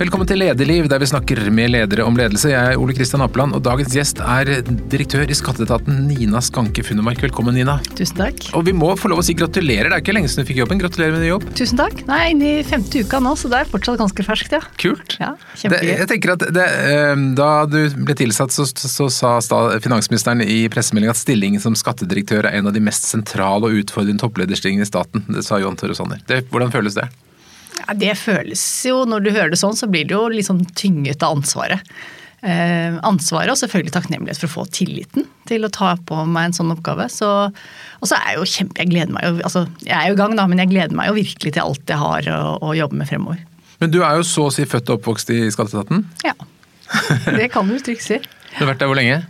Velkommen til Lederliv, der vi snakker med ledere om ledelse. Jeg er Ole Kristian Apeland, og dagens gjest er direktør i Skatteetaten, Nina Skanke Funnemark. Velkommen, Nina. Tusen takk. Og vi må få lov å si gratulerer, det er ikke lenge siden du fikk jobben. Gratulerer med ny jobb. Tusen takk. Nei, inn i femte uka nå, så det er fortsatt ganske ferskt, ja. Kult. Ja, det, jeg tenker at det, eh, Da du ble tilsatt, så, så sa finansministeren i pressemeldingen at stillingen som skattedirektør er en av de mest sentrale og utfordrende topplederstillingene i staten. Det sa Johan Tore Sanner. Hvordan føles det? Ja, det føles jo, når du hører det sånn, så blir det jo litt sånn tynget av ansvaret. Eh, ansvaret og selvfølgelig takknemlighet for å få tilliten til å ta på meg en sånn oppgave. Så, og så er jeg jo kjempe, jeg gleder meg jo, altså jeg er jo i gang da, men jeg gleder meg jo virkelig til alt jeg har å, å jobbe med fremover. Men du er jo så å si født og oppvokst i Skatteetaten. Ja, det kan du trygt si. Du har vært der hvor lenge?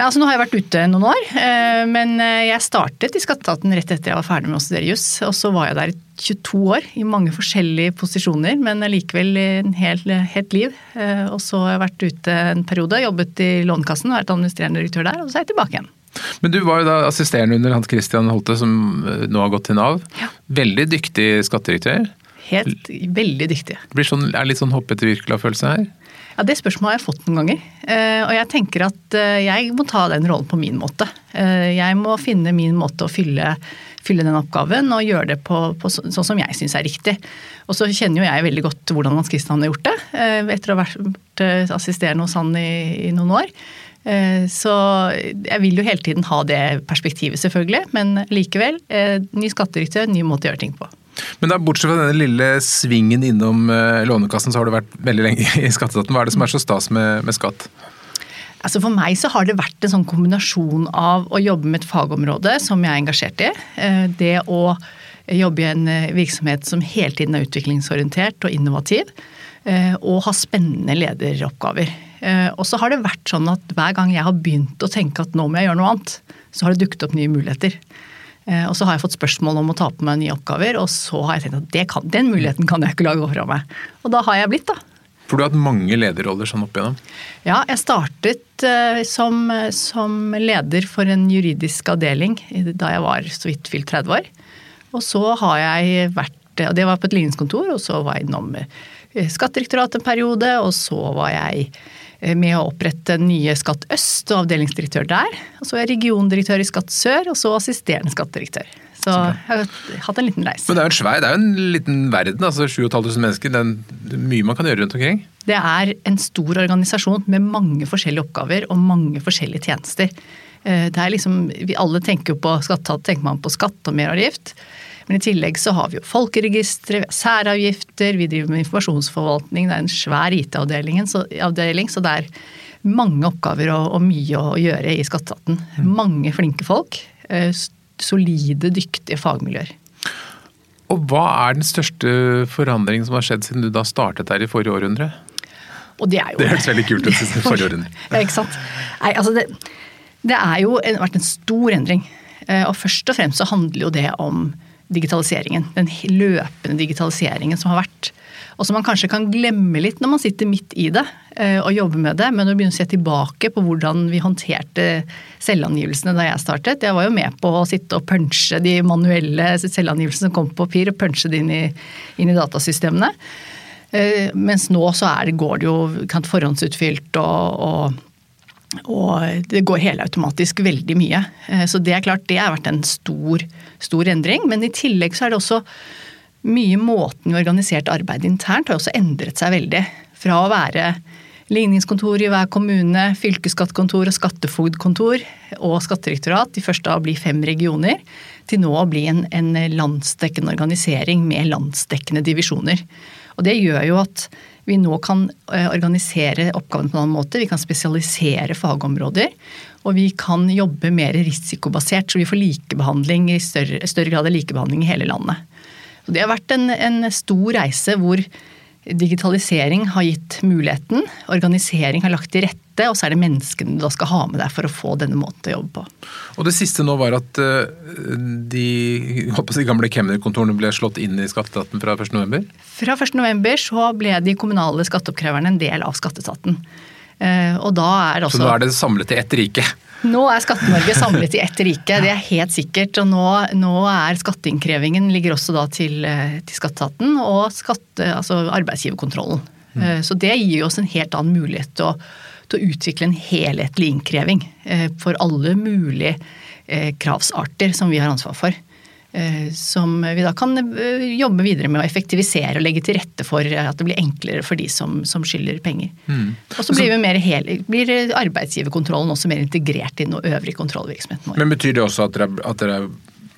Ja, altså nå har jeg vært ute noen år, eh, men eh, jeg startet i Skatteetaten rett etter jeg var ferdig med å studere juss. Og så var jeg der i 22 år, i mange forskjellige posisjoner, men likevel i en helt, helt liv. Eh, Og så har jeg vært ute en periode, jobbet i Lånekassen, vært administrerende direktør der, og så er jeg tilbake igjen. Men du var jo da assisterende under Hans Christian Holte, som nå har gått til Nav. Ja. Veldig dyktig skattedirektør. Helt, veldig dyktig. Det blir sånn, er litt sånn hoppe etter Wirkola-følelse her. Ja, Det spørsmålet har jeg fått noen ganger. Eh, Og jeg tenker at eh, jeg må ta den rollen på min måte. Eh, Jeg må finne min måte å fylle, fylle den oppgaven og gjøre det på, på så- sånn som jeg syns er riktig. Og så kjenner jo jeg veldig godt hvordan Hans Christian har gjort det, etter å ha vært assisterende hos han i, i noen år. Så jeg vil jo hele tiden ha det perspektivet, selvfølgelig. Men likevel, ny skattedirektør, ny måte å gjøre ting på. Men da, bortsett fra denne lille svingen innom eh, Lånekassen, så har du vært veldig lenge i Skatteetaten. Hva er det som er så stas med, med skatt? Altså For meg så har det vært en sånn kombinasjon av å jobbe med et fagområde som jeg er engasjert i. eh, Det å jobbe i en eh, virksomhet som hele tiden er utviklingsorientert og innovativ. Og ha spennende lederoppgaver. Og så har det vært sånn at hver gang jeg har begynt å tenke at nå må jeg gjøre noe annet, så har det dukket opp nye muligheter. Eh, Og så har jeg fått spørsmål om å ta på meg nye oppgaver, og så har jeg tenkt at det kan, den muligheten kan jeg ikke la gå fra meg. Og da har jeg blitt, da. For du har hatt mange lederroller sånn opp igjennom. Ja, jeg startet eh, som, som leder for en juridisk avdeling da jeg var så vidt fylt 30 år. Og så har jeg vært og Det var på et ligningskontor, og så var jeg innom eh, Skattedirektoratet en periode. Og så var jeg eh, med å opprette nye Skatt Øst og avdelingsdirektør der. Og så var jeg regiondirektør i Skatt Sør, og så assisterende skattedirektør. Så jeg har hatt en liten reise. Men det er jo en svær, det er jo en liten verden. altså 7500 mennesker. Det er, mye man kan gjøre rundt omkring. Det er en stor organisasjon med mange forskjellige oppgaver og mange forskjellige tjenester. Eh, Det er liksom, vi alle tenker jo på skattetat, tenker man på skatt og meravgift. Men i tillegg så har vi jo folkeregistre, særavgifter, vi driver med informasjonsforvaltning. Det er en svær IT-avdeling, så, så det er mange oppgaver og, og mye å gjøre i skatteetaten. Mange flinke folk. eh, Solide, dyktige fagmiljøer. Og hva er den største forandringen som har skjedd siden du da startet her i forrige århundre? Og det er jo Det hørtes veldig kult ut. siden forrige århundre. Ja, ikke sant. Nei, altså det, det er jo en, vært en stor endring. Eh, Og først og fremst så handler jo det om digitaliseringen. Den løpende digitaliseringen som har vært. Og som man kanskje kan glemme litt når man sitter midt i det eh, og jobber med det. Men når du begynner å se tilbake på hvordan vi håndterte selvangivelsene da jeg startet Jeg var jo med på å sitte og punche de manuelle selvangivelsene som kom på papir, og punche det inn i, inn i datasystemene. Eh, Mens nå så er går det jo forhåndsutfylt og, og og det går helautomatisk veldig mye. Eh, Så det er klart, det har vært en stor, stor endring. Men i tillegg så er det også mye måten vi organiserte arbeidet internt har også endret seg veldig. Fra å være ligningskontor i hver kommune, fylkesskattkontor og skattefogdkontor og skattedirektorat, de første av å bli fem regioner, til nå å bli en, en landsdekkende organisering med landsdekkende divisjoner. Og det gjør jo at vi nå kan eh, organisere oppgavene på en annen måte. Vi kan spesialisere fagområder. Og vi kan jobbe mer risikobasert, så vi får likebehandling i større, større grad av likebehandling i hele landet. Så det har vært en, en stor reise hvor digitalisering har gitt muligheten, organisering har lagt til rette, og så er det menneskene du da skal ha med deg for å få denne måten å jobbe på. Og det siste nå var at eh, de på gamle kemnerkontorene ble slått inn i skatteetaten fra 1.11. Fra 1.11 så ble de kommunale skatteoppkreverne en del av skatteetaten. Eh, Og da er Så også nå er det samlet i ett rike. Nå er Skatte-Norge samlet i ett rike, det er helt sikkert. Og nå, nå er skatteinnkrevingen ligger også da til, eh, til skatteetaten og skatte, altså arbeidsgiverkontrollen. Mm. Så det gir oss en helt annen mulighet til å, til å utvikle en helhetlig innkreving for alle mulige kravsarter som vi har ansvar for. Som vi da kan jobbe videre med å effektivisere og legge til rette for at det blir enklere for de som, som skylder penger. Mm. Og så blir, blir arbeidsgiverkontrollen også mer integrert i den øvrige kontrollvirksomheten vår. Men Betyr det også at dere, at dere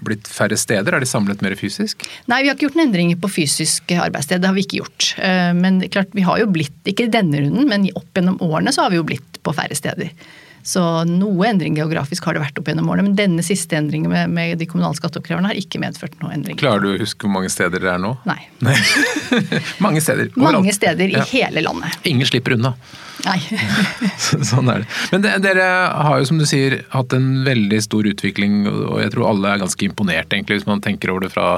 blitt færre steder? Er de samlet mer fysisk? Nei, vi har ikke gjort noen endringer på fysisk arbeidssted. Det har vi ikke gjort. Eh, men klart, vi har jo blitt, ikke i denne runden, men opp gjennom årene så har vi jo blitt på færre steder. Så noe endring geografisk har det vært opp gjennom årene, men denne siste endringen med, med de kommunale skatteoppkreverne har ikke medført noe endring. Klarer du å huske hvor mange steder det er nå? Nei. mange steder. Overalt. Mange steder i ja. hele landet. Ingen slipper unna. Nei. sånn er det. Men de, dere har jo som du sier hatt en veldig stor utvikling, og jeg tror alle er ganske imponert egentlig, hvis man tenker over det fra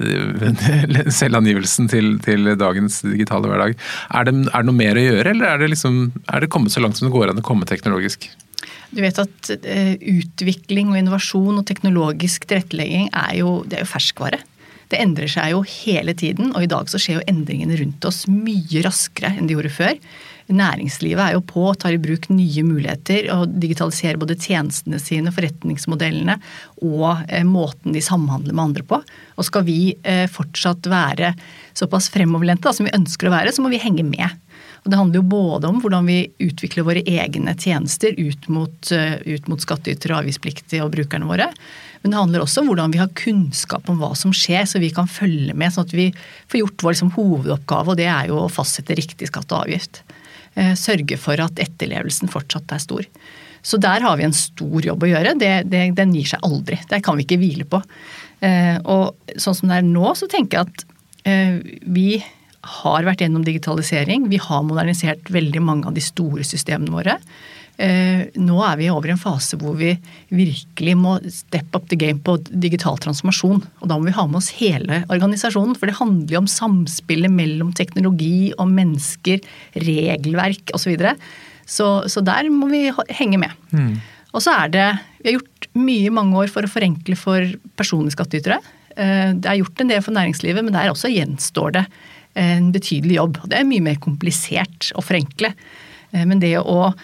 eh, selvangivelsen til, til dagens digitale hverdag. Er det, er det, noe mer å gjøre, eller er det, liksom, er det kommet så langt som det går an å komme teknologisk? Du vet at uh, Utvikling og innovasjon og teknologisk tilrettelegging er jo, det er jo ferskvare. Det endrer seg jo hele tiden, og i dag så skjer jo endringene rundt oss mye raskere enn de gjorde før. Næringslivet er jo på, tar i bruk nye muligheter og digitaliserer både tjenestene sine, forretningsmodellene og eh, måten de samhandler med andre på. Og skal vi eh, fortsatt være såpass fremoverlente som vi ønsker å være, så må vi henge med. Og det handler jo både om hvordan vi utvikler våre egne tjenester ut mot, uh, ut mot skattytere, avgiftspliktige og brukerne våre. Men det handler også om hvordan vi har kunnskap om hva som skjer, så vi kan følge med. Sånn at vi får gjort vår liksom, hovedoppgave, og det er jo å fastsette riktig skatt og avgift. Uh, sørge for at etterlevelsen fortsatt er stor. Så der har vi en stor jobb å gjøre. Det, det, den gir seg aldri. Det kan vi ikke hvile på. Uh, og sånn som det er nå, så tenker jeg at vi har vært gjennom digitalisering. Vi har modernisert veldig mange av de store systemene våre. Eh, nå er vi over i en fase hvor vi virkelig må step up the game på digital transformasjon. Og da må vi ha med oss hele organisasjonen, for det handler jo om samspillet mellom teknologi og mennesker, regelverk osv. Så, videre. så Så der må vi henge med. Mm. Og så er det Vi har gjort mye i mange år for å forenkle for personlige skattytere. Eh, det er gjort en del for næringslivet, men der også gjenstår det en betydelig jobb. Det er mye mer komplisert å forenkle. Eh, men det å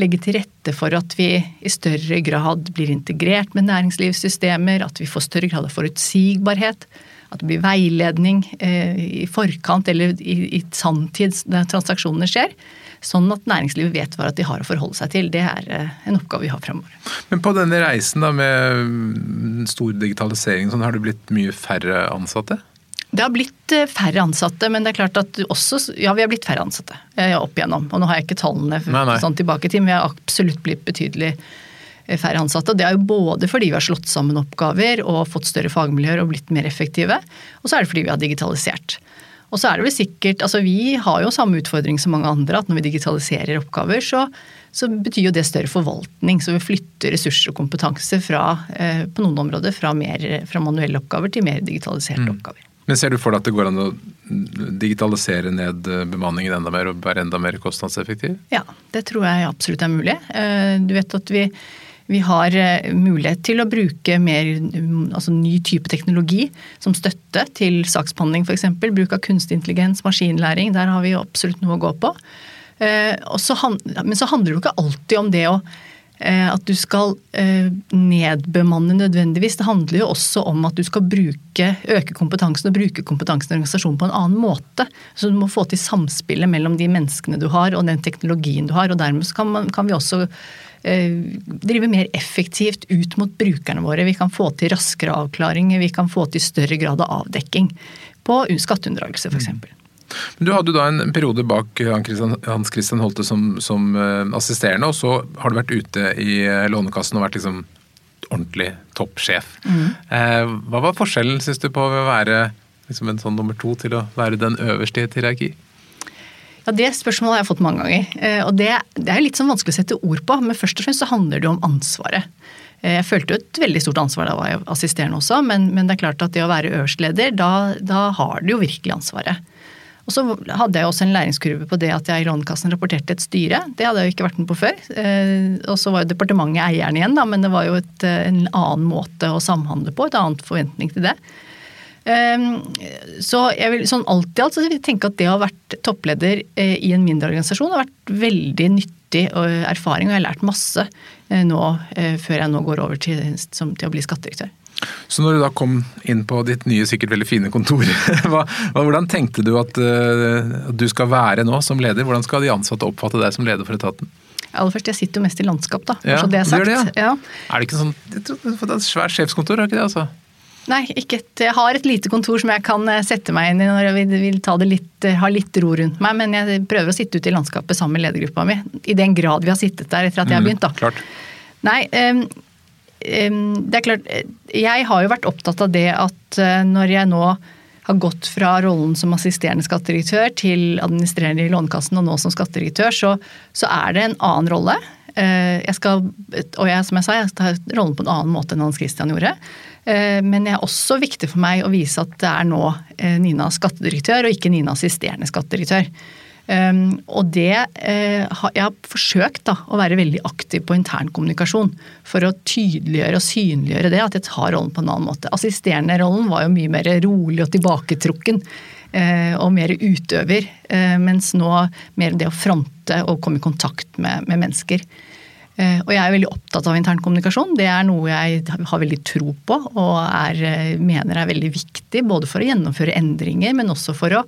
legge til rette for at vi i større grad blir integrert med næringslivssystemer, at vi får større grad av forutsigbarhet, at det blir veiledning eh, i forkant eller i, i sanntid når transaksjonene skjer. Sånn at næringslivet vet hva de har å forholde seg til. Det er eh, en oppgave vi har fremover. Men på denne reisen da med stor digitalisering, sånn, har det blitt mye færre ansatte? Det har blitt eh, færre ansatte, men det er klart at også Ja, vi har blitt færre ansatte eh, opp igjennom. Og nå har jeg ikke tallene nei, nei. sånn tilbake til, men vi har absolutt blitt betydelig eh, færre ansatte. Det er jo både fordi vi har slått sammen oppgaver og fått større fagmiljøer og blitt mer effektive, og så er det fordi vi har digitalisert. Og så er det vel sikkert, altså Vi har jo samme utfordring som mange andre, at når vi digitaliserer oppgaver, så, så betyr jo det større forvaltning. Så vi flytter ressurser og kompetanse fra, på noen områder fra, mer, fra manuelle oppgaver til mer digitaliserte mm. oppgaver. Men Ser du for deg at det går an å digitalisere ned eh, bemanningen enda mer og være enda mer kostnadseffektiv? Ja, det tror jeg absolutt er mulig. Eh, du vet at vi, vi har eh, mulighet til å bruke mer altså ny type teknologi som støtte til saksbehandling f.eks. Bruk av kunstig intelligens, maskinlæring. Der har vi absolutt noe å gå på. Men så handler det jo ikke alltid om det å at du skal eh, nedbemanne nødvendigvis. Det handler jo også om at du skal bruke, øke kompetansen og bruke kompetansen i organisasjonen på en annen måte. Så du må få til samspillet mellom de menneskene du har og den teknologien du har. og Dermed kan, man, kan vi også eh, drive mer effektivt ut mot brukerne våre. Vi kan få til raskere avklaringer, vi kan få til større grad av avdekking på skatteunndragelse f.eks. Mm. Men Du hadde da en periode bak Hans Christian Holte som, som eh, assisterende, og så har du vært ute i eh, Lånekassen og vært liksom ordentlig toppsjef. Mm. Eh, hva var forskjellen, syns du, på å være liksom en sånn nummer to til å være den øverste i et hierarki? Ja, Det spørsmålet har jeg fått mange ganger. og det, det, er litt sånn vanskelig å sette ord på. Men først og fremst så handler det om ansvaret. Jeg følte jo et veldig stort ansvar da var jeg assisterende også, men, men, det er klart at det å være øverstleder, da, da har du jo virkelig ansvaret. Og så hadde jeg også en læringskurve på det at jeg i Lånekassen rapporterte et styre. Det hadde jeg jo ikke vært med på før. Eh, og så var jo departementet eieren igjen, da, men det var jo et, eh, en annen måte å samhandle på. Et annet forventning til det. Ehm, så jeg vil, sånn alt i alt så vil jeg tenke at det å ha vært toppleder eh, i en mindre organisasjon har vært veldig nyttig erfaring, og jeg har lært masse nå før jeg nå går over til, til å bli skattedirektør. Så når du da kom inn på ditt nye, sikkert veldig fine kontor, hva, hvordan tenkte du at, at du skal være nå som leder? Hvordan skal de ansatte oppfatte deg som leder for etaten? Aller først, Jeg sitter jo mest i landskap, da. Ja, det er sagt. Det, ja. Ja. Er det ikke sånn det er et svært sjefskontor, er ikke det? altså? Nei, ikke et, jeg har et lite kontor som jeg kan eh, sette meg inn i når jeg vil, vil ta det litt, eh, ha litt ro rundt meg, men jeg prøver å sitte ute i landskapet sammen med ledergruppa mi. I den grad vi har sittet der etter at jeg har Mm, begynt, da. klart. Nei, um, det er klart Jeg har jo vært opptatt av det at uh, når jeg nå har gått fra rollen som assisterende skattedirektør til administrerende i Lånekassen og nå som skattedirektør, så, så er det en annen rolle. Uh, jeg skal, og jeg, som jeg sa, jeg tar rollen på en annen måte enn Hans Christian gjorde. Uh, men det er også viktig for meg å vise at det er nå Nina skattedirektør og ikke Nina assisterende skattedirektør. Um, og det uh, Jeg har forsøkt da, å være veldig aktiv på internkommunikasjon for å tydeliggjøre og synliggjøre det, at jeg tar rollen på en annen måte. Assisterende rollen var jo mye mer rolig og tilbaketrukken Uh, og mer utøver, Uh, mens nå mer det å fronte og komme i kontakt med, med mennesker. Og jeg er veldig opptatt av internkommunikasjon. Det er noe jeg har veldig tro på og er, mener er veldig viktig, både for å gjennomføre endringer, men også for å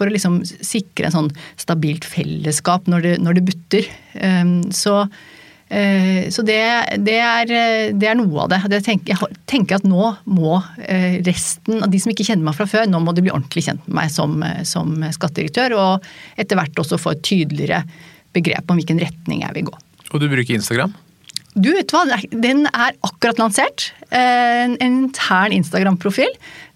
for å liksom sikre en sånn stabilt fellesskap når det, når det butter. Um, så uh, så det, det, er, det, er, noe av det. det tenker, jeg tenker at nå må uh, resten av de som ikke kjenner meg fra før, nå må de bli ordentlig kjent med meg som, som skattedirektør. Og etter hvert også få et tydeligere begrep om hvilken retning jeg vil gå. Og du bruker Instagram? Du, vet hva, Den er akkurat lansert. Eh, en intern Instagram-profil.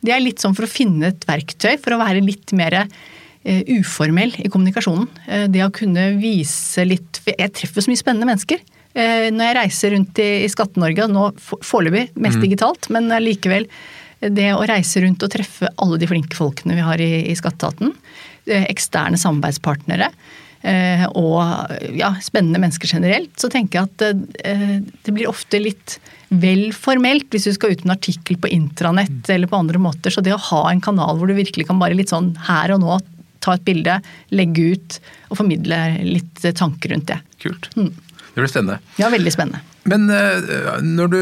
Det er litt sånn for å finne et verktøy for å være litt mer eh, uformell i kommunikasjonen. Eh, det å kunne vise litt Jeg treffer så mye spennende mennesker. Når jeg reiser rundt i Skatte-Norge, nå foreløpig mest digitalt, men likevel det å reise rundt og treffe alle de flinke folkene vi har i, i Skatteetaten. Eksterne samarbeidspartnere og ja, spennende mennesker generelt, så tenker jeg at det blir ofte litt vel formelt hvis du skal ut med en artikkel på intranett eller på andre måter. Så det å ha en kanal hvor du virkelig kan bare litt sånn her og nå ta et bilde, legge ut og formidle litt tanker rundt det. Kult. Det blir spennende. Ja, veldig spennende. Men når du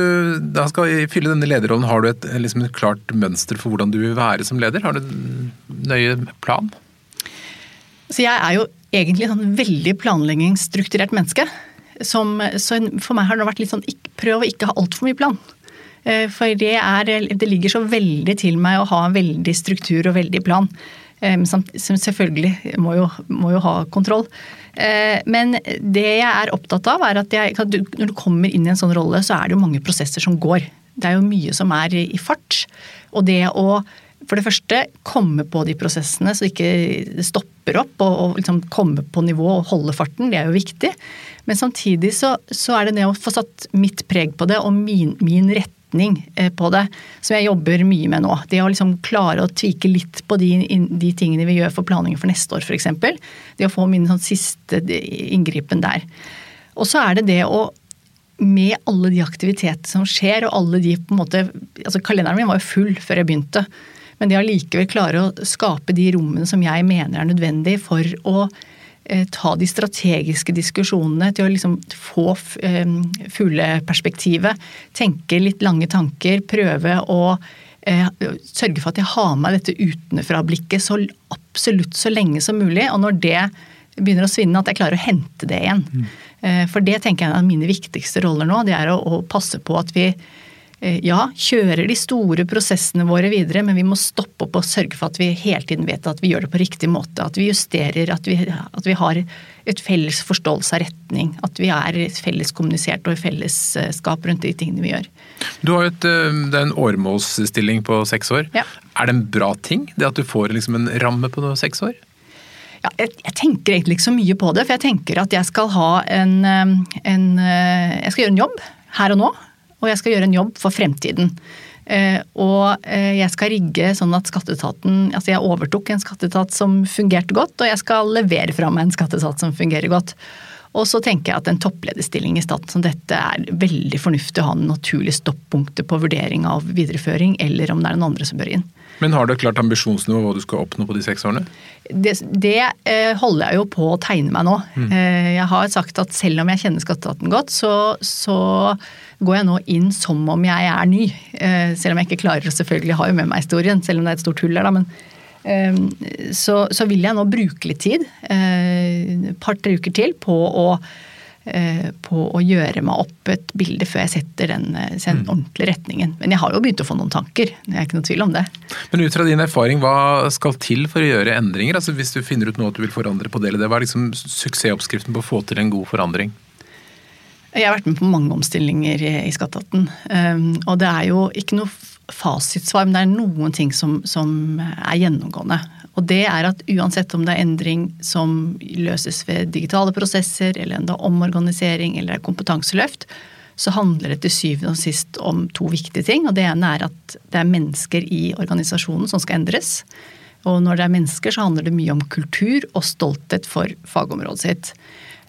da skal fylle denne lederrollen, har du et, liksom et klart mønster for hvordan du vil være som leder? Har du en nøye plan? Så jeg er jo egentlig sånn veldig planleggingsstrukturert menneske. Som, så for meg har det vært litt sånn prøv å ikke ha altfor mye plan. For det, er, det ligger så veldig til meg å ha veldig struktur og veldig plan. Som selvfølgelig må jo, må jo ha kontroll. Men det jeg er opptatt av, er at jeg, når du kommer inn i en sånn rolle, så er det jo mange prosesser som går. Det er jo mye som er i fart. Og det å for det første komme på de prosessene så ikke det stopper opp, og, og liksom komme på nivå og holde farten, det er jo viktig. Men samtidig så, så er det det å få satt mitt preg på det og min, min retning på det, som jeg jobber mye med nå. Det å liksom klare å tvike litt på de, de tingene vi gjør for planlegging for neste år f.eks. Det å få min sånn siste inngripen der. Og så er det det å med alle de aktiviteter som skjer, og alle de på en måte altså Kalenderen min var jo full før jeg begynte. Men det å likevel klare å skape de rommene som jeg mener er nødvendig for å eh, ta de strategiske diskusjonene, til å liksom få eh, fugleperspektivet, tenke litt lange tanker, prøve å eh, sørge for at jeg har med dette utenfra-blikket så absolutt så lenge som mulig. Og når det begynner å svinne, at jeg klarer å hente det igjen. Mm. For det tenker jeg er mine viktigste roller nå. Det er å, å passe på at vi ja, kjører de store prosessene våre videre, men vi må stoppe opp og sørge for at vi hele tiden vet at vi gjør det på riktig måte. At vi justerer, at vi, at vi har et felles forståelse av retning. At vi er felles kommunisert og i fellesskap rundt de tingene vi gjør. Du har jo et, det er en åremålsstilling på seks år. Ja. Er det en bra ting, det at du får liksom en ramme på seks år? Ja, jeg, jeg, tenker egentlig ikke så mye på det, for jeg tenker at jeg skal ha en, en Jeg skal gjøre en jobb her og nå og jeg skal gjøre en jobb for fremtiden. Og jeg skal rigge sånn at skatteetaten Altså jeg overtok en skatteetat som fungerte godt, og jeg skal levere fra meg en skatteetat som fungerer godt. Og så tenker jeg at en topplederstilling i staten som dette er veldig fornuftig å ha en naturlig stoppunktet på vurdering av videreføring, eller om det er noen andre som bør inn. Men har du et klart ambisjonsnivå hva du skal oppnå på de seks årene? Det, det eh, holder jeg jo på å tegne meg nå. Mm. Eh, jeg har sagt at selv om jeg kjenner skatteetaten godt, så, så, går jeg nå inn som om jeg er ny. Eh, selv om jeg ikke klarer å selvfølgelig ha jo med meg historien, selv om det er et stort hull der, da. men Ehm, så, så, vil jeg nå bruke litt tid, eh, et par-tre uker til, på å, eh, på å gjøre meg opp et bilde før jeg setter den, den eh, mm. ordentlige retningen. Men jeg har jo begynt å få noen tanker, det er ikke noe tvil om det. Men ut fra din erfaring, hva skal til for å gjøre endringer? Altså Hvis du finner ut noe at du vil forandre på det eller det, hva er liksom suksessoppskriften på å få til en god forandring? Jeg har vært med på mange omstillinger i Skatteetaten. Ehm, og det er jo ikke noe fasitsvar, men det er noen ting som, som, er gjennomgående. Og det er at uansett om det er endring som løses ved digitale prosesser, eller enda omorganisering eller kompetanseløft, så handler det til syvende og sist om to viktige ting. Og det ene er at det er mennesker i organisasjonen som skal endres. Og når det er mennesker, så handler det mye om kultur og stolthet for fagområdet sitt.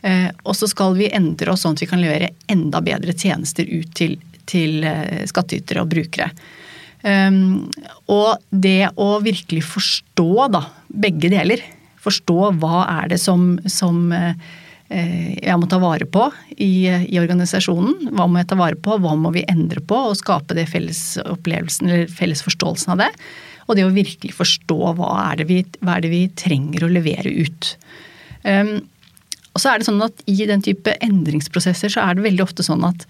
Eh, og så skal vi endre oss sånn at vi kan levere enda bedre tjenester ut til, til eh, skattytere og brukere. Um, og det å virkelig forstå da, begge deler. Forstå hva er det som, som uh, jeg må ta vare på i, i, organisasjonen. Hva må jeg ta vare på, hva må vi endre på, og skape det felles opplevelsen eller felles forståelsen av det. Og det å virkelig forstå hva er det vi, er det vi trenger å levere ut. Um, og så er det sånn at I den type endringsprosesser så er det veldig ofte sånn at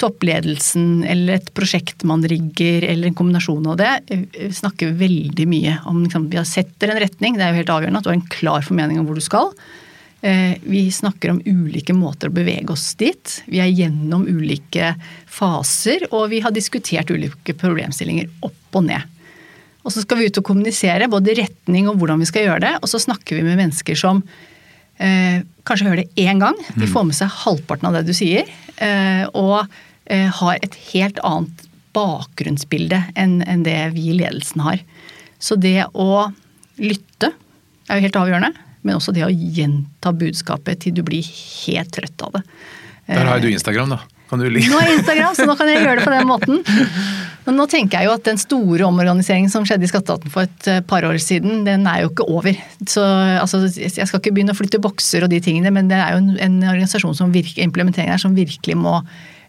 toppledelsen eller et prosjekt man rigger eller en kombinasjon av det, eh, snakker veldig mye om liksom, Vi setter en retning, det er jo helt avgjørende at du har en klar formening om hvor du skal. Eh, vi snakker om ulike måter å bevege oss dit. Vi er gjennom ulike faser, og vi har diskutert ulike problemstillinger opp og ned. Og så skal vi ut og kommunisere både retning og hvordan vi skal gjøre det, og så snakker vi med mennesker som eh, kanskje hører det én gang. De mm. får med seg halvparten av det du sier. Eh, og Eh, har et helt annet bakgrunnsbilde enn det vi i ledelsen har. Så det å lytte er jo helt avgjørende, men også det å gjenta budskapet til du blir helt trøtt av det. Der har jo du Instagram, da. Nå er Instagram, så nå kan jeg gjøre det på den måten. Men nå tenker jeg jo at den store omorganiseringen som skjedde i Skatteetaten for et eh, par år siden, den er jo ikke over. Så altså, jeg skal ikke begynne å flytte bokser og de tingene, men det er jo en, en organisasjon som virker, implementering her som virkelig må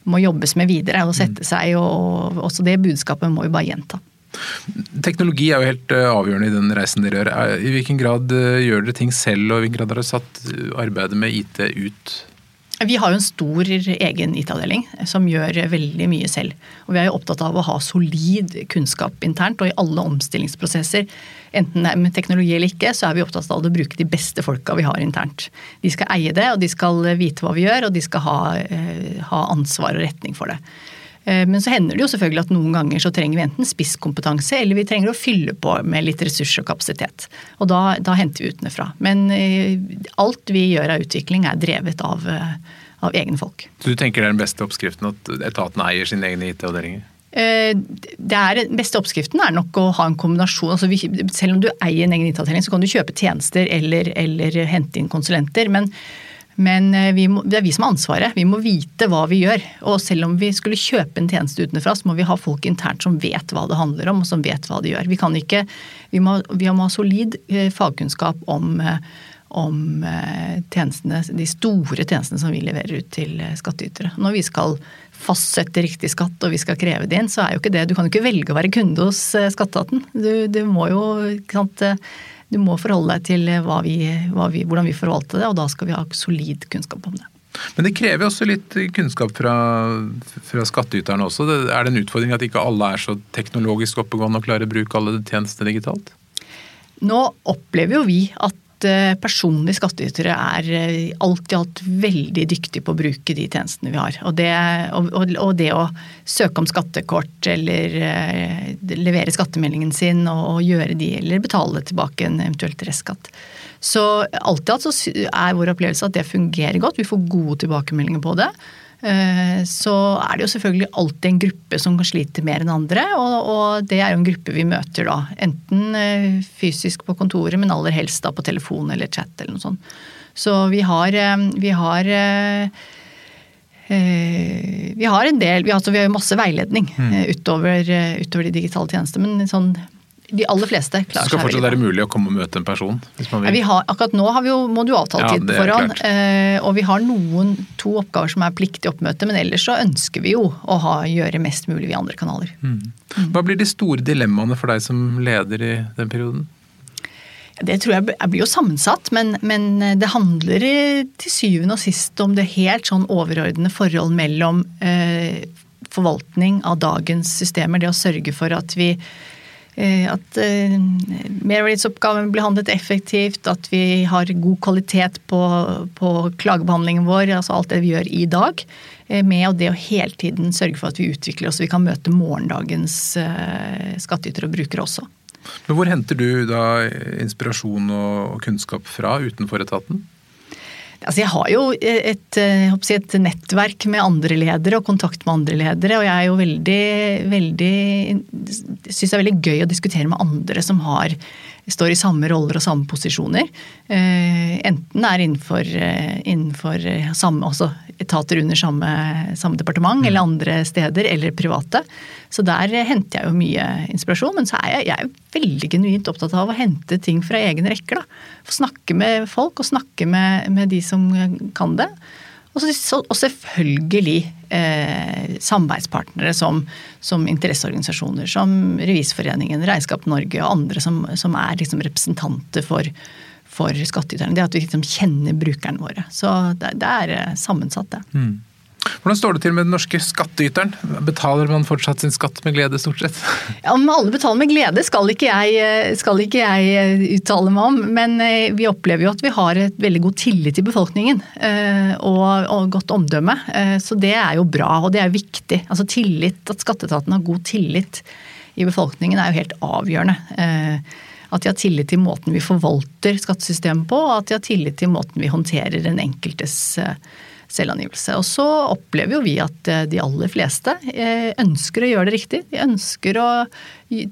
må jobbes med videre og sette seg. og Også det budskapet må vi bare gjenta. Teknologi er jo helt eh, avgjørende i den reisen dere gjør. I hvilken grad eh, gjør dere ting selv, og i hvilken grad har dere satt arbeidet med IT ut vi har jo en stor egen IT-avdeling som gjør veldig mye selv. Og vi er jo opptatt av å ha solid kunnskap internt, og i alle omstillingsprosesser, enten det er med teknologi eller ikke, så er vi opptatt av å bruke de beste folka vi har internt. De skal eie det, og de skal vite hva vi gjør, og de skal ha, eh, ha ansvar og retning for det. Eh, men så hender det jo selvfølgelig at noen ganger så trenger vi enten spisskompetanse, eller vi trenger å fylle på med litt ressurs og kapasitet. Og da, da henter vi utenfra. Men eh, alt vi gjør av utvikling er drevet av, eh, av egne folk. Så du tenker det er den beste oppskriften at etaten eier sine egne IT-avdelinger? Er, den beste oppskriften er nok å ha en kombinasjon. Altså, selv om du eier en egen IT-avdeling, så kan du kjøpe tjenester eller, eller hente inn konsulenter. men men eh, må, det er vi som har ansvaret. Vi må vite hva vi gjør. Og selv om vi skulle kjøpe en tjeneste utenfra, så må vi ha folk internt som vet hva det handler om, og som vet hva de gjør. Vi, kan ikke, vi, må, vi må ha solid eh, fagkunnskap om, eh, om tjenestene, de store tjenestene som vi leverer ut til skattytere. Når vi skal fastsette riktig skatt og vi skal kreve det inn, så er jo ikke det Du kan jo ikke velge å være kunde hos skatteetaten. Du, du må jo ikke sant, du må forholde deg til hva vi, hva vi, hvordan vi forvalter det, og da skal vi ha solid kunnskap om det. Men det krever også litt kunnskap fra, fra skattyterne også. Er det en utfordring at ikke alle er så teknologisk oppegående og klarer å bruke alle tjenestene digitalt? Nå opplever jo vi at Eh, personlige skattytere er eh, alt i alt veldig dyktige på å bruke de tjenestene vi har. Og det, og, og det å søke om skattekort eller uh, levere skattemeldingen sin og, gjøre de, eller betale tilbake en eventuelt restskatt. Så alt i alt så er vår opplevelse at det fungerer godt. Vi får gode tilbakemeldinger på det. Eh, så er det jo selvfølgelig alltid en gruppe som kan slite mer enn andre, og, og det er jo en gruppe vi møter da. Enten eh, fysisk på kontoret, men aller helst da på telefon eller chat eller noe sånt. Så vi har, eh, vi har vi har en del, vi har, altså vi har masse veiledning mm. utover, utover, de digitale tjenestene. Men sånn de aller fleste klarer seg. Det skal fortsatt være mulig å komme og møte en person? hvis man vil? Ja, har, akkurat nå har vi jo, må du avtale ja, foran. Eh, og vi har noen, to oppgaver som er pliktig oppmøte, men ellers så ønsker vi jo å ha, gjøre mest mulig via andre kanaler. Mm. Hva blir de store dilemmaene for deg som leder i den perioden? Det tror jeg, jeg blir jo sammensatt, men, men, det handler til syvende og sist om det helt sånn overordnede forhold mellom eh, forvaltning av dagens systemer. Det å sørge for at vi Eh, at eh, merverdihetsoppgaven blir handlet effektivt, at vi har god kvalitet på, på, klagebehandlingen vår, altså alt det vi gjør i dag. Eh, med det å hele tiden sørge for at vi utvikler oss, så vi kan møte morgendagens skattytere og brukere også. Men Hvor henter du da inspirasjon og kunnskap fra utenfor etaten? Altså jeg har jo et, et, nettverk med andre ledere og kontakt med andre ledere. Og jeg er jo veldig, veldig Syns det er veldig gøy å diskutere med andre som har står i samme roller og samme posisjoner. Eh, enten er innenfor, eh, innenfor samme, også etater under samme, samme departement mm. eller andre steder, eller private. Så der henter jeg jo mye inspirasjon. Men så er jeg, jeg er veldig genuint opptatt av å hente ting fra egne rekker. da. Få snakke med folk og snakke med, med de som kan det. Og, selvfølgelig eh, samarbeidspartnere som, som, interesseorganisasjoner, som Revisforeningen, Regnskap Norge og andre som, som er liksom representanter for, for skattyterne. Det at vi liksom kjenner brukerne våre. Så det, det er eh, sammensatt, det. Mm. Hvordan står det til med den norske skattyteren? Betaler man fortsatt sin skatt med glede, stort sett? Ja, Om alle betaler med glede skal ikke, jeg, skal ikke jeg eh, uttale meg om. Men eh, vi opplever jo at vi har et veldig god tillit i befolkningen. Eh, og, og godt omdømme. Så det er jo bra, og det er viktig. Altså tillit, At skatteetaten har god tillit i befolkningen er jo helt avgjørende. At de har tillit til måten vi forvalter skattesystemet på, og at de har tillit til måten vi håndterer den enkeltes selvangivelse. Og så opplever jo vi at eh, de aller fleste eh, ønsker å gjøre det riktig. De ønsker å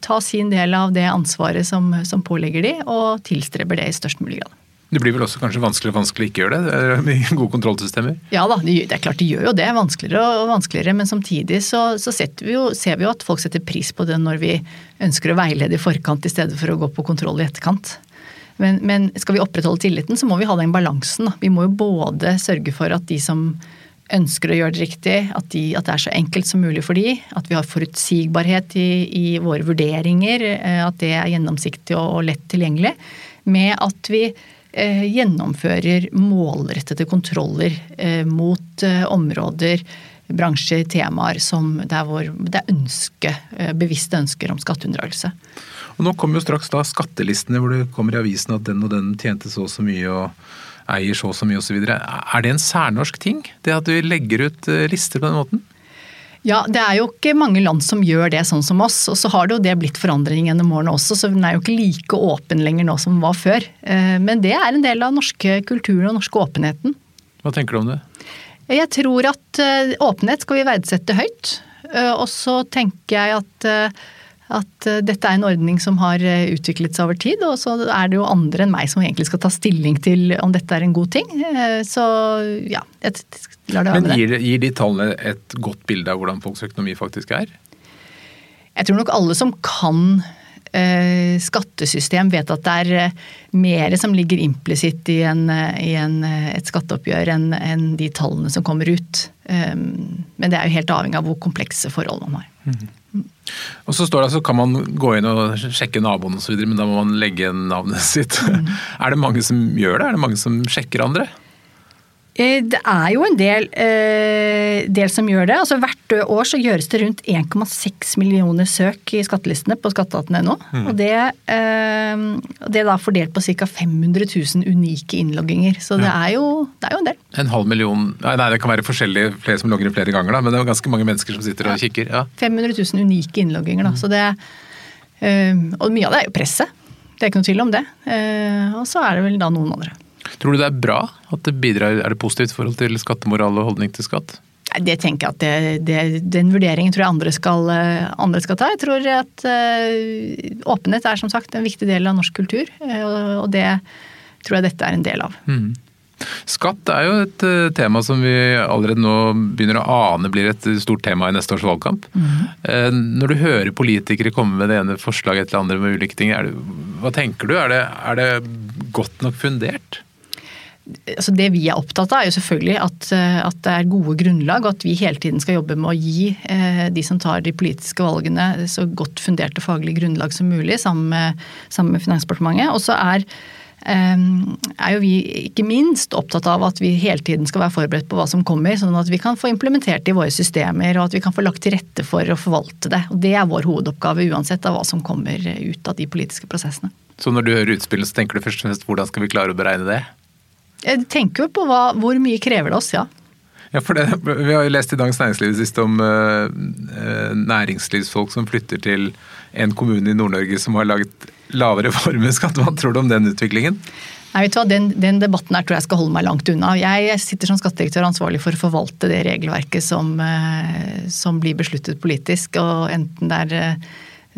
ta sin del av det ansvaret som, som pålegger de, og tilstreber det i størst mulig grad. Det blir vel også kanskje vanskeligere og vanskeligere ikke gjøre det? Det er gode kontrollsystemer? Ja da, det er klart de gjør jo det. Vanskeligere og vanskeligere. Men samtidig så, så vi jo, ser vi jo at folk setter pris på det når vi ønsker å veilede i forkant i stedet for å gå på kontroll i etterkant. Men, men, skal vi opprettholde tilliten, så må vi ha den balansen. Vi må jo både sørge for at de som ønsker å gjøre det riktig, at, de, at det er så enkelt som mulig for de, at vi har forutsigbarhet i, i våre vurderinger, eh, at det er gjennomsiktig og, og lett tilgjengelig, med at vi eh, gjennomfører målrettede kontroller eh, mot eh, områder, bransjer, temaer som det er, vår, det er ønske, eh, bevisste ønsker om skatteunndragelse. Og Nå kommer jo straks da skattelistene hvor det kommer i avisen at den og den tjente så og så mye og eier så og så mye osv. Er det en særnorsk ting, det at vi legger ut eh, lister på den måten? Ja, det er jo ikke mange land som gjør det sånn som oss. Og så har det jo det blitt forandring gjennom årene også, så den er jo ikke like åpen lenger nå som den var før. Eh, men det er en del av norske kulturen og norske åpenheten. Hva tenker du om det? Jeg tror at eh, åpenhet skal vi verdsette høyt. Og så tenker jeg at at eh, dette er en ordning som har eh, utviklet seg over tid, og så er det jo andre enn meg som egentlig skal ta stilling til om dette er en god ting. Eh, så ja, jeg lar det være med det. Men gir de tallene et godt bilde av hvordan folks økonomi faktisk er? Jeg tror nok alle som kan skattesystem vet at det er mer som ligger implisitt i, en, i en, et skatteoppgjør enn en de tallene som kommer ut. Men det er jo helt avhengig av hvor komplekse forhold man har. Mm. Og så står det så kan man gå inn og sjekke naboen osv., men da må man legge navnet sitt. Mm. Er det mange som gjør det? Er det mange som sjekker andre? Eh, det er jo en del, eh, del, som gjør det. Altså Hvert år så gjøres det rundt 1,6 millioner søk i skattelistene på skatteetaten.no. Mm. Og det, eh, det, er da fordelt på ca. 500 000 unike innlogginger. Så det, er jo, det, er jo, en del. En halv million Nei, det kan være forskjellige flere som logger flere ganger, da, men det er ganske mange mennesker som sitter og kikker. Ja. 500 000 unike innlogginger, da. Mm. Så det, og mye av det er jo presset. Det er ikke noe tvil om det. Og så er det vel da noen andre. Tror du det er bra? At det bidrar, Er det positivt i forhold til skattemoral og holdning til skatt? Det tenker jeg at det, det, Den vurderingen tror jeg andre skal, andre skal, ta. Jeg tror at uh, åpenhet er som sagt en viktig del av norsk kultur, og, og det tror jeg dette er en del av. Mm. Skatt er jo et tema som vi allerede nå begynner å ane blir et stort tema i neste års valgkamp. Mm. Når du hører politikere komme med det ene forslaget etter det andre med ulike ting, det, hva tenker du? Er det, er det godt nok fundert? Altså det vi er opptatt av, er jo selvfølgelig at, eh, at, det er gode grunnlag, og at vi hele tiden skal jobbe med å gi eh, de som tar de politiske valgene så godt funderte faglige grunnlag som mulig, sammen med, sammen med Finansdepartementet. Og så er, eh, er jo vi ikke minst opptatt av at vi hele tiden skal være forberedt på hva som kommer, sånn at vi kan få implementert det i våre systemer, og at vi kan få lagt til rette for å forvalte det. Og Det er vår hovedoppgave uansett av hva som kommer ut av de politiske prosessene. Så når du hører utspillet, så tenker du først og fremst hvordan skal vi klare å beregne det? Jeg tenker jo på hva, hvor mye krever det oss, ja. Ja, for det, Vi har jo lest i Dagens Næringsliv sist om uh, næringslivsfolk som flytter til en kommune i Nord-Norge som har laget lavere formuesskatt. Hva tror du om den utviklingen? Nei, vet du hva, den, den, debatten her tror jeg skal holde meg langt unna. Jeg sitter som skattedirektør ansvarlig for å forvalte det regelverket som, uh, som blir besluttet politisk. og enten det er Eh,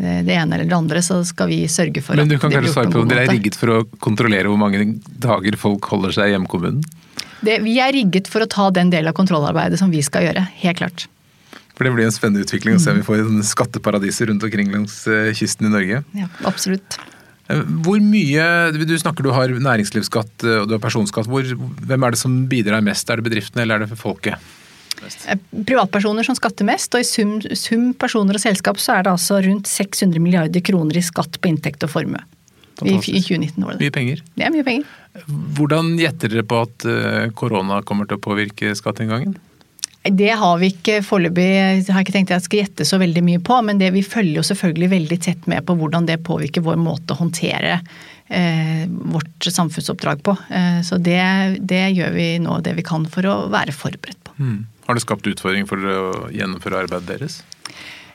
det ene eller det andre, så skal vi sørge for Men du kan kanskje svare på om dere er rigget for å kontrollere hvor mange dager folk holder seg i hjemkommunen? Det, vi er rigget for å ta den delen av kontrollarbeidet som vi skal gjøre, helt klart. For Det blir en spennende utvikling å se om vi får skatteparadiser rundt omkring langs eh, kysten i Norge. Ja, absolutt. Eh, hvor mye, Du snakker du har næringslivsskatt og du har personskatt. Hvor, hvem er det som bidrar mest? Er det bedriftene eller er det folket? Eh, privatpersoner som skatter mest, og i sum, sum, personer og selskap så er det altså rundt 600 milliarder kroner i skatt på inntekt og formue. I, I, 2019 var det. Mye penger. Det er mye penger. Hvordan gjetter dere på at eh, korona kommer til å påvirke skatteinngangen? Det har vi ikke foreløpig har ikke tenkt jeg skal gjette så veldig mye på, men det vi følger jo selvfølgelig veldig tett med på hvordan det påvirker vår måte å håndtere eh, vårt samfunnsoppdrag på. Eh, så det, det, gjør vi nå det vi kan for å være forberedt på. Mm. Har det skapt utfordringer for å gjennomføre arbeidet deres?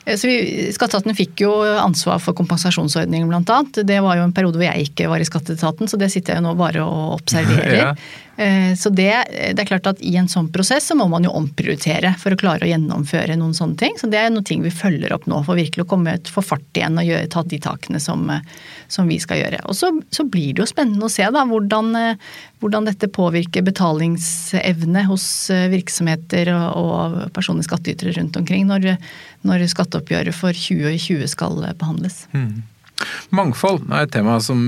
Så vi, Skatteetaten fikk jo ansvar for kompensasjonsordningen bl.a. Det var jo en periode hvor jeg ikke var i skatteetaten, så det sitter jeg jo nå bare og observerer. ja. Eh, så det, det, er klart at i en sånn prosess så må man jo omprioritere for å klare å gjennomføre noen sånne ting. Så det er noen ting vi følger opp nå for virkelig å komme ut, få fart igjen og gjøre, ta de takene som, som vi skal gjøre. Og så, så, blir det jo spennende å se da hvordan, hvordan dette påvirker betalingsevne hos virksomheter og, og personlige skattytere rundt omkring når, når skatteoppgjøret for 2020 skal behandles. Mm. Mangfold er et tema som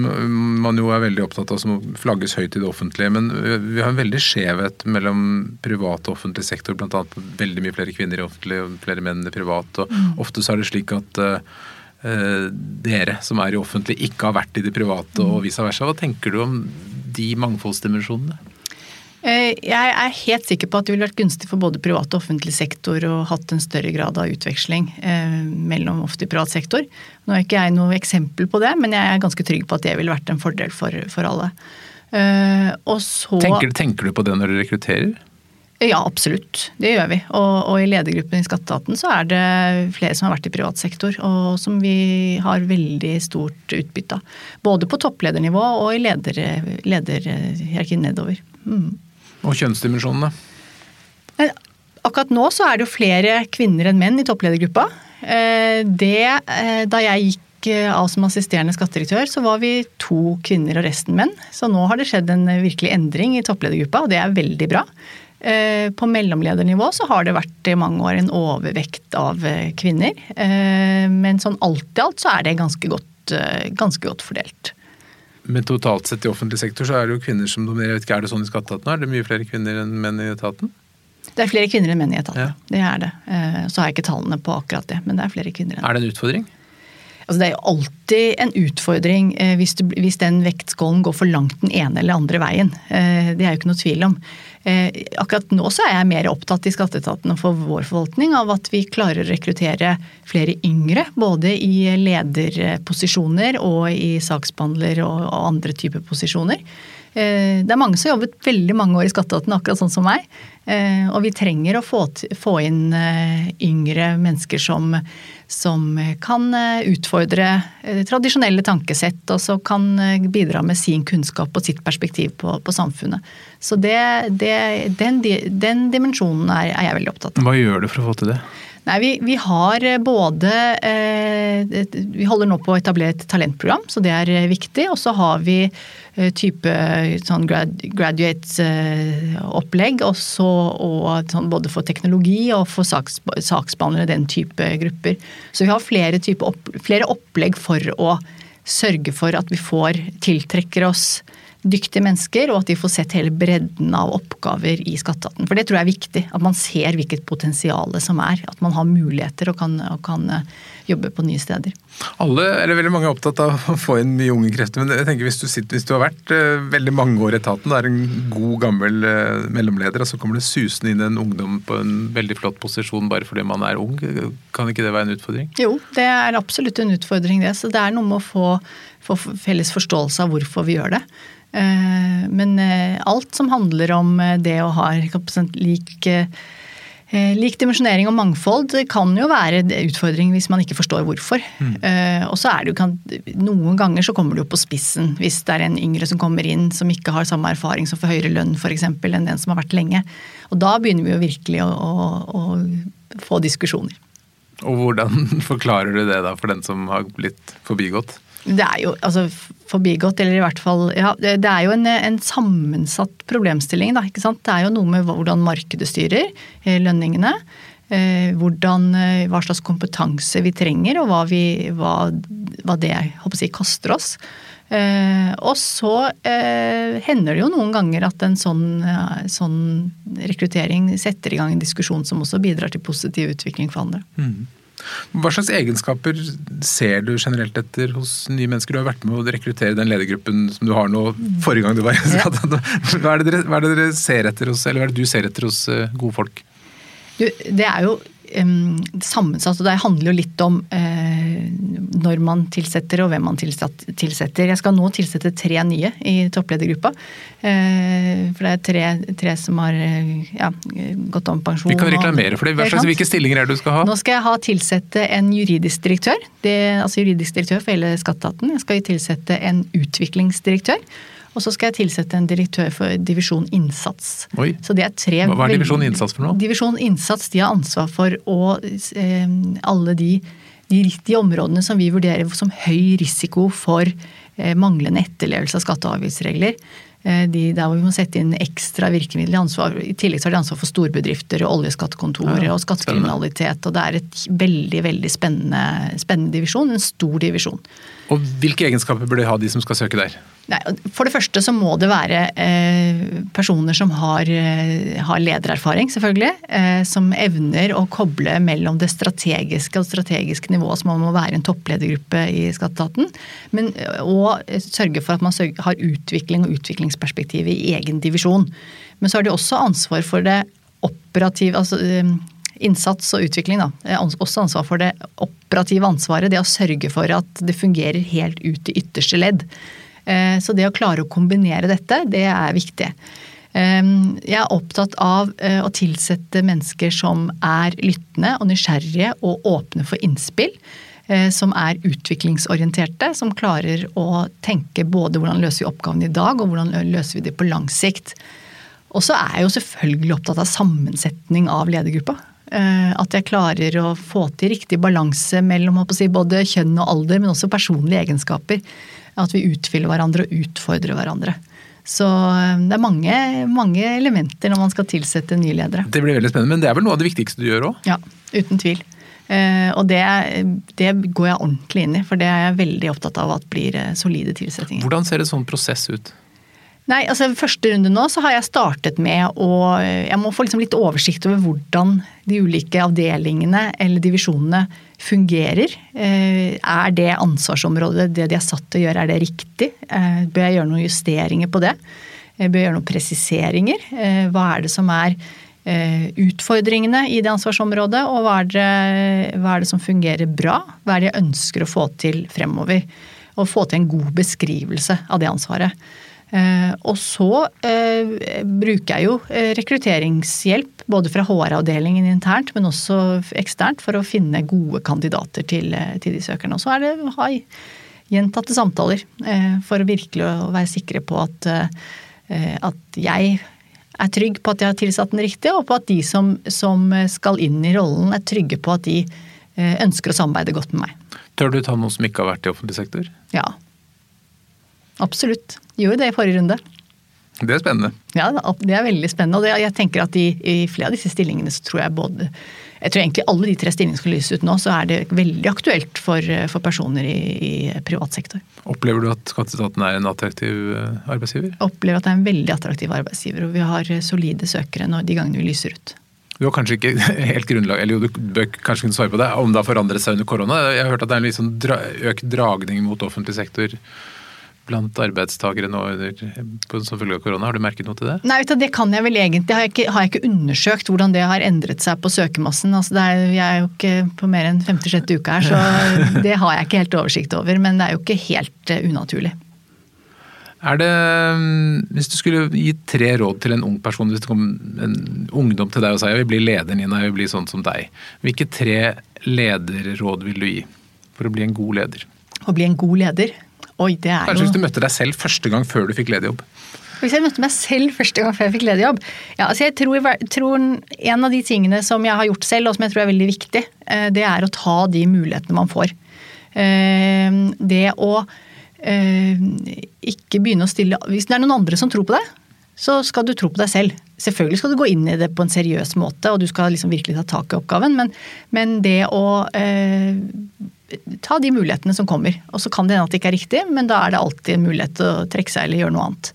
man jo er veldig opptatt av, som flagges høyt i det offentlige. Men vi har en veldig skjevhet mellom privat og offentlig sektor. Blant annet veldig mye flere kvinner i offentlig og flere menn i privat. og mm. Ofte så er det slik at uh, dere som er i offentlig, ikke har vært i det private og vice versa. Hva tenker du om de mangfoldsdimensjonene? Eh, jeg er helt sikker på at det ville vært gunstig for både privat og offentlig sektor å hatt en større grad av utveksling eh, mellom offentlig og privat sektor. Nå er ikke jeg noe eksempel på det, men jeg er ganske trygg på at det ville vært en fordel for, for alle. Eh, så, tenker, tenker, du på det når du rekrutterer? Ja, absolutt. Det gjør vi. Og, og i ledergruppen i Skatteetaten så er det flere som har vært i privat sektor, og som vi har veldig stort utbytte av. Både på toppledernivå og i lederhierarkiet leder nedover. Mm. Og kjønnsdimensjonene? Akkurat nå så er det jo flere kvinner enn menn i toppledergruppa. Eh, det, eh, da jeg gikk eh, av som assisterende skattedirektør, så var vi to kvinner og resten menn. Så nå har det skjedd en virkelig endring i toppledergruppa, og det er veldig bra. På mellomledernivå så har det vært i mange år en overvekt av kvinner. Men sånn alt i alt så er det ganske godt, ganske godt fordelt. Men totalt sett i offentlig sektor så er det jo kvinner som dominerer. Jeg vet ikke, Er det sånn i skatteetaten? Er det mye flere kvinner enn menn i etaten? Det er flere kvinner enn menn i etaten. Ja. Det er det. Eh, så har jeg ikke tallene på akkurat det, men det er flere kvinner. enn Er det en utfordring? Altså, det er jo alltid en utfordring eh, hvis, du, hvis, den vektskålen går for langt den ene eller andre veien. Eh, det er jo ikke noe tvil om. Eh, akkurat nå så er jeg mer opptatt i skatteetaten og for vår forvaltning av at vi klarer å rekruttere flere yngre. Både i lederposisjoner og i saksbehandler og andre typer posisjoner. Eh, det er mange som har jobbet veldig mange år i skatteetaten, akkurat sånn som meg. Eh, og vi trenger å få, få inn yngre mennesker som, som kan utfordre tradisjonelle tankesett, og som kan bidra med sin kunnskap og sitt perspektiv på, på samfunnet. Så det, det, den, den, dimensjonen er, er jeg veldig opptatt av. Hva gjør du for å få til det? Nei, vi, vi, har både eh, Vi holder nå på å etablere et talentprogram, så det er viktig. Og så har vi eh, type sånn grad, graduate-opplegg, eh, og sånn både for teknologi og for saks, saksbehandlere, den type grupper. Så vi har flere, opp, flere opplegg for å sørge for at vi får tiltrekker oss dyktige mennesker, og at de får sett hele bredden av oppgaver i skatteetaten. For det tror jeg er viktig. At man ser hvilket potensial som er. At man har muligheter og kan, og kan eh, jobbe på nye steder. Alle, eller veldig Mange er opptatt av å få inn mye unge krefter. Men jeg tenker hvis du, sitter, hvis du har vært uh, veldig mange år i etaten, er en god, gammel uh, mellomleder, og så kommer det susende inn en ungdom på en veldig flott posisjon bare fordi man er ung. Kan ikke det være en utfordring? Jo, det er absolutt en utfordring det. Så det er noe med å få, få felles forståelse av hvorfor vi gjør det. Eh, men eh, alt som handler om eh, det å ha lik Lik dimensjonering og mangfold kan jo være en utfordring hvis man ikke forstår hvorfor. Mm. Og så er det jo Noen ganger så kommer det jo på spissen hvis det er en yngre som kommer inn som ikke har samme erfaring som får høyere lønn f.eks. enn den som har vært lenge. Og da begynner vi jo virkelig å, å, å få diskusjoner. Og hvordan forklarer du det da for den som har blitt forbigått? Det er jo altså, forbigått, eller i hvert fall ja, Det er jo en, en, sammensatt problemstilling, da. Det er jo noe med hvordan markedet styrer eh, lønningene. Eh, hvordan, eh, hva slags kompetanse vi trenger, og hva, vi, hva, hva det jeg, koster oss. og så hender det jo noen ganger at en sånn, sånn, rekruttering setter i gang en diskusjon som også bidrar til positiv utvikling for andre. Mm. Hva slags egenskaper ser du generelt etter hos nye mennesker? Du har vært med å rekruttere den ledergruppen som du har nå, forrige gang du var i ja. hva, er det dere, hva er det dere ser etter hos, eller hva er det du ser etter hos eh, gode folk? Du, det er jo um, sammensatt, og det handler jo litt om uh, når man tilsetter og hvem man tilsetter. Jeg skal nå tilsette tre nye i toppledergruppa. Uh, for det er tre, tre som har ja, gått om pensjon. Vi kan reklamere for det. Hva slags, hvilke stillinger er det du skal ha? Nå skal jeg ha tilsette en juridisk direktør. Det, altså juridisk direktør for hele skatteetaten. Jeg skal tilsette en utviklingsdirektør. Og så skal jeg tilsette en direktør for divisjon innsats. Oi. Så det er tre Hva er divisjon innsats for noe? Divisjon innsats de har ansvar for å eh, alle de, de, de, områdene som vi vurderer som høy risiko for eh, manglende etterlevelse av skatte- og avgiftsregler. Eh, de, der hvor vi må sette inn ekstra virkemidler. Ansvar, I tillegg så har de ansvar for storbedrifter og oljeskattekontoret ja, og skattekriminalitet. Og det er et veldig veldig spennende, spennende divisjon. En stor divisjon. Og Hvilke egenskaper bør de ha, de som skal søke der? Nei, for det første så må det være eh, personer som har, eh, har ledererfaring, selvfølgelig. Eh, som evner å koble mellom det strategiske og strategiske nivået, som må være en toppledergruppe i Skatteetaten. Men, og sørge for at man sørger, har utvikling og utviklingsperspektiv i egen divisjon. Men så har de også ansvar for det operative altså innsats og utvikling, da. Også ansvar for det operative ansvaret. Det å sørge for at det fungerer helt ut i ytterste ledd. Eh, så det å klare å kombinere dette, det er viktig. Eh, jeg er opptatt av eh, å tilsette mennesker som er lyttende og nysgjerrige og åpne for innspill. Som er utviklingsorienterte, som klarer å tenke både hvordan løser vi oppgavene i dag, og hvordan løser vi det på lang sikt. Og så er jeg jo selvfølgelig opptatt av sammensetning av ledergruppa. At jeg klarer å få til riktig balanse mellom si, både kjønn og alder, men også personlige egenskaper. At vi utfyller hverandre og utfordrer hverandre. Så eh, det er mange, mange, elementer når man skal tilsette nye ledere. Det blir veldig spennende, Men det er vel noe av det viktigste du gjør òg? Ja, uten tvil. Eh, og det, det, går jeg ordentlig inn i, for det er jeg veldig opptatt av at blir eh, solide tilsettinger. Hvordan ser en sånn prosess ut? Nei, altså Første runde nå så har jeg startet med å Jeg må få liksom litt oversikt over hvordan de ulike avdelingene eller divisjonene fungerer. Eh, er det ansvarsområdet, det de er satt til å gjøre, er det riktig? Eh, bør jeg gjøre noen justeringer på det? Eh, bør jeg gjøre noen presiseringer? Hva er det som er utfordringene i det ansvarsområdet, og hva er det, hva er det som fungerer bra? Hva er det jeg ønsker å få til fremover? Og få til en god beskrivelse av det ansvaret. Eh, og så eh, bruker jeg jo eh, rekrutteringshjelp både fra HR-avdelingen internt, men også eksternt, for å finne gode kandidater til, til de søkerne. Og så er det ha gjentatte samtaler for virkelig å være sikre på at, at jeg er trygg på at jeg har tilsatt den riktige, og på at de som, som skal inn i rollen, er trygge på at de ønsker å samarbeide godt med meg. Tør du ta noe som ikke har vært i offentlig sektor? Ja, Absolutt. Gjorde det i forrige runde. Det er spennende. Ja, det er veldig spennende. Og jeg tenker at i, i flere av disse stillingene så tror jeg både Jeg tror egentlig alle de tre stillingene skal lyses ut nå, så er det veldig aktuelt for, for personer i, i, privat sektor. Opplever du at skatteetaten er en attraktiv eh, arbeidsgiver? Jeg opplever at det er en veldig attraktiv arbeidsgiver, og vi har solide søkere når, de gangene vi lyser ut. Du har kanskje ikke helt grunnlag, eller jo, du bør kanskje kunne svare på det, om det har forandret seg under korona. Jeg har hørt at det er en litt sånn dra, økt dragning mot offentlig sektor blant arbeidstakere nå som følge av korona? Har du merket noe til det? Nei, det kan jeg vel egentlig. Har jeg, ikke, har jeg ikke undersøkt hvordan det har endret seg på søkemassen. Altså er, jeg er jo ikke på mer enn femte-sjette uke her, så det har jeg ikke helt oversikt over. Men det er jo ikke helt uh, unaturlig. Er det, mm, Hvis du skulle gi tre råd til en ung person, hvis det kom en ungdom til deg og sa jeg vil bli leder, Nina, jeg vil bli sånn som deg. Hvilke tre lederråd vil du gi for å bli en god leder? Å bli en god leder? Oi, det er Kanskje jo... hvis du møtte deg selv første gang før du fikk lederjobb? Hvis jeg møtte meg selv første gang før jeg fikk lederjobb? Ja, altså jeg tror, tror, En av de tingene som jeg har gjort selv, og som jeg tror er veldig viktig, eh, det er å ta de mulighetene man får. Eh, det å eh, ikke begynne å stille Hvis det er noen andre som tror på deg, så skal du tro på deg selv. Selvfølgelig skal du gå inn i det på en seriøs måte, og du skal liksom virkelig ta tak i oppgaven, men, men det å eh, ta de mulighetene som kommer. Og så kan det hende at det ikke er riktig, men da er det alltid en mulighet til å trekke seg eller gjøre noe annet.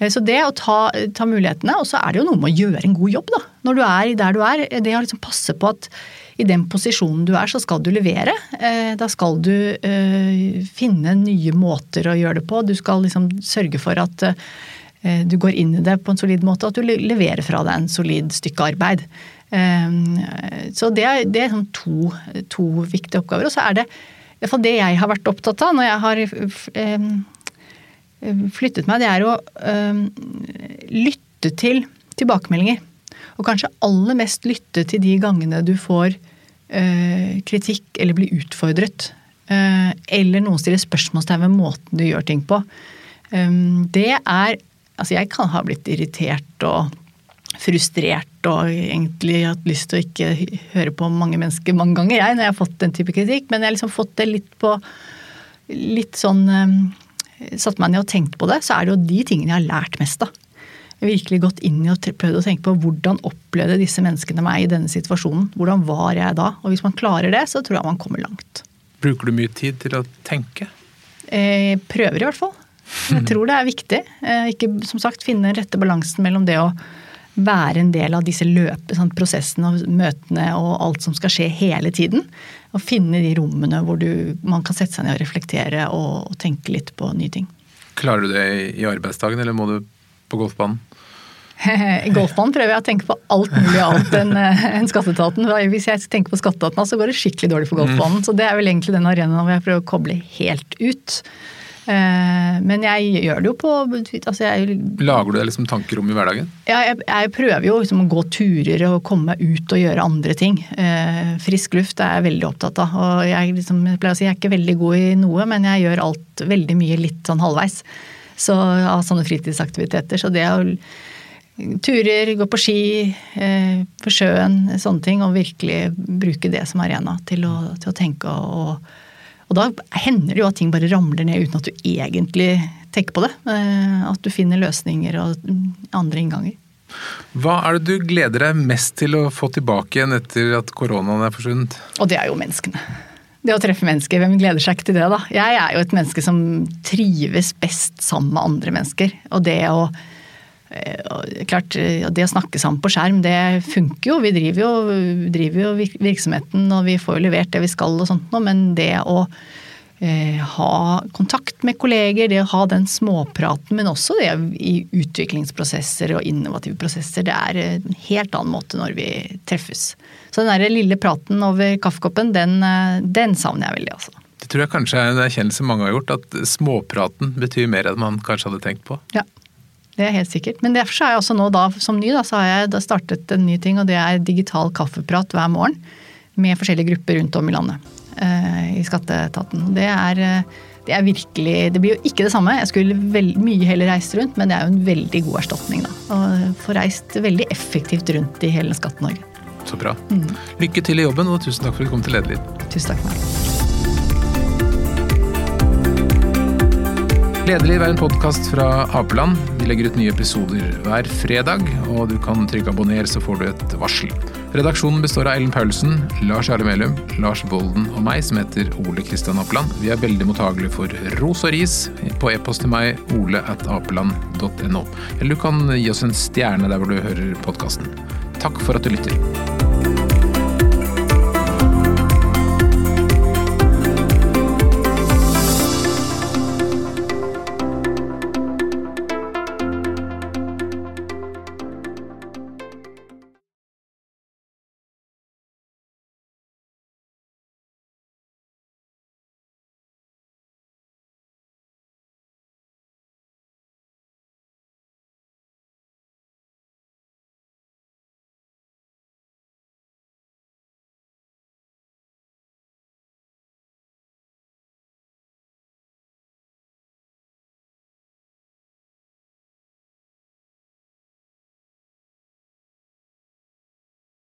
Eh, så det å ta, ta mulighetene, og så er det jo noe med å gjøre en god jobb, da. Når du er der du er. Det å liksom passe på at i den posisjonen du er, så skal du levere. Eh, da skal du uh, finne nye måter å gjøre det på. Du skal liksom sørge for at du går inn i det på en solid måte, at du leverer fra deg en solid stykke arbeid. Ehm, så det er, det er sånn to, to, viktige oppgaver. Og så er det i det jeg har vært opptatt av når jeg har ehm, flyttet meg, det er å ehm, lytte til tilbakemeldinger. Og kanskje aller mest lytte til de gangene du får eh, kritikk eller blir utfordret. Eh, eller noen stiller spørsmålstegn ved måten du gjør ting på. Det er Altså, jeg kan ha blitt irritert og frustrert og egentlig hatt lyst til å ikke høre på mange mennesker mange ganger, jeg, når jeg har fått den type kritikk. Men jeg har liksom fått det litt på Litt sånn um, Satt meg ned og tenkt på det, så er det jo de tingene jeg har lært mest av. Jeg har virkelig gått inn i og prøvd å tenke på hvordan opplevde disse menneskene meg i denne situasjonen. Hvordan var jeg da? Og hvis man klarer det, så tror jeg man kommer langt. Bruker du mye tid til å tenke? Eh, prøver i hvert fall. Jeg tror det er viktig. Eh, ikke som sagt finne den rette balansen mellom det å være en del av disse løpe, sånn, prosessene og møtene og alt som skal skje hele tiden. Og finne de rommene hvor du, man kan sette seg ned og reflektere og, og tenke litt på nye ting. Klarer du det i arbeidsdagen, eller må du på golfbanen? I golfbanen prøver jeg å tenke på alt mulig annet enn en skatteetaten. Hvis jeg tenker på skatteetaten, så går det skikkelig dårlig på golfbanen. Mm. Så det er vel egentlig den arenaen hvor jeg prøver å koble helt ut. Eh, men jeg gjør det jo på altså jeg, Lager du deg liksom tanker om i hverdagen? Ja, jeg, jeg prøver jo liksom å gå turer og komme meg ut og gjøre andre ting. Eh, frisk luft er jeg veldig opptatt av. Og jeg, liksom, jeg pleier å si jeg er ikke veldig god i noe, men jeg gjør alt veldig mye litt sånn halvveis. Så av sånne fritidsaktiviteter. Så det å turer, gå på ski, eh, på sjøen, sånne ting. Og virkelig bruke det som arena til å, til å tenke og og da hender det jo at ting bare ramler ned uten at du egentlig tenker på det. Eh, at du finner løsninger og andre innganger. Hva er det du gleder deg mest til å få tilbake igjen etter at koronaen er forsvunnet? Og det er jo menneskene. Det å treffe mennesker, hvem gleder seg ikke til det, da? Jeg er jo et menneske som trives best sammen med andre mennesker. Og det å klart, eh, Det å snakke sammen på skjerm, det funker jo. Vi driver jo, driver jo virksomheten og vi får jo levert det vi skal og sånt noe. Men det å eh, ha kontakt med kolleger, det å ha den småpraten, men også det i utviklingsprosesser og innovative prosesser, det er en helt annen måte når vi treffes. Så den der lille praten over kaffekoppen, den, den savner jeg veldig, altså. Det tror jeg kanskje er en erkjennelse mange har gjort, at småpraten betyr mer enn man kanskje hadde tenkt på. Ja, det er helt sikkert. Men derfor er jeg også nå da, som ny, da, så har jeg da startet en ny ting, og det er digital kaffeprat hver morgen med forskjellige grupper rundt om i landet eh, i skatteetaten. Det er, eh, det er virkelig Det blir jo ikke det samme. Jeg skulle veld, mye heller reist rundt, men det er jo en veldig god erstatning, da. Å få reist veldig effektivt rundt i hele Skatt-Norge. Så bra. Lykke til i jobben, og tusen takk for at du kom til Lederliv. Tusen takk for meg. Lederliv er en podkast fra Apeland. Vi legger ut nye episoder hver fredag, og du kan trykke abonner, så får du et varsel. Redaksjonen består av Ellen Paulsen, Lars Jarle Melum, Lars Bolden og meg, som heter Ole Kristian Apeland. Vi er veldig mottagelige for ros og ris på e-post til meg, ole.apeland.no. Eller du kan gi oss en stjerne der hvor du hører podkasten. Takk for at du lytter.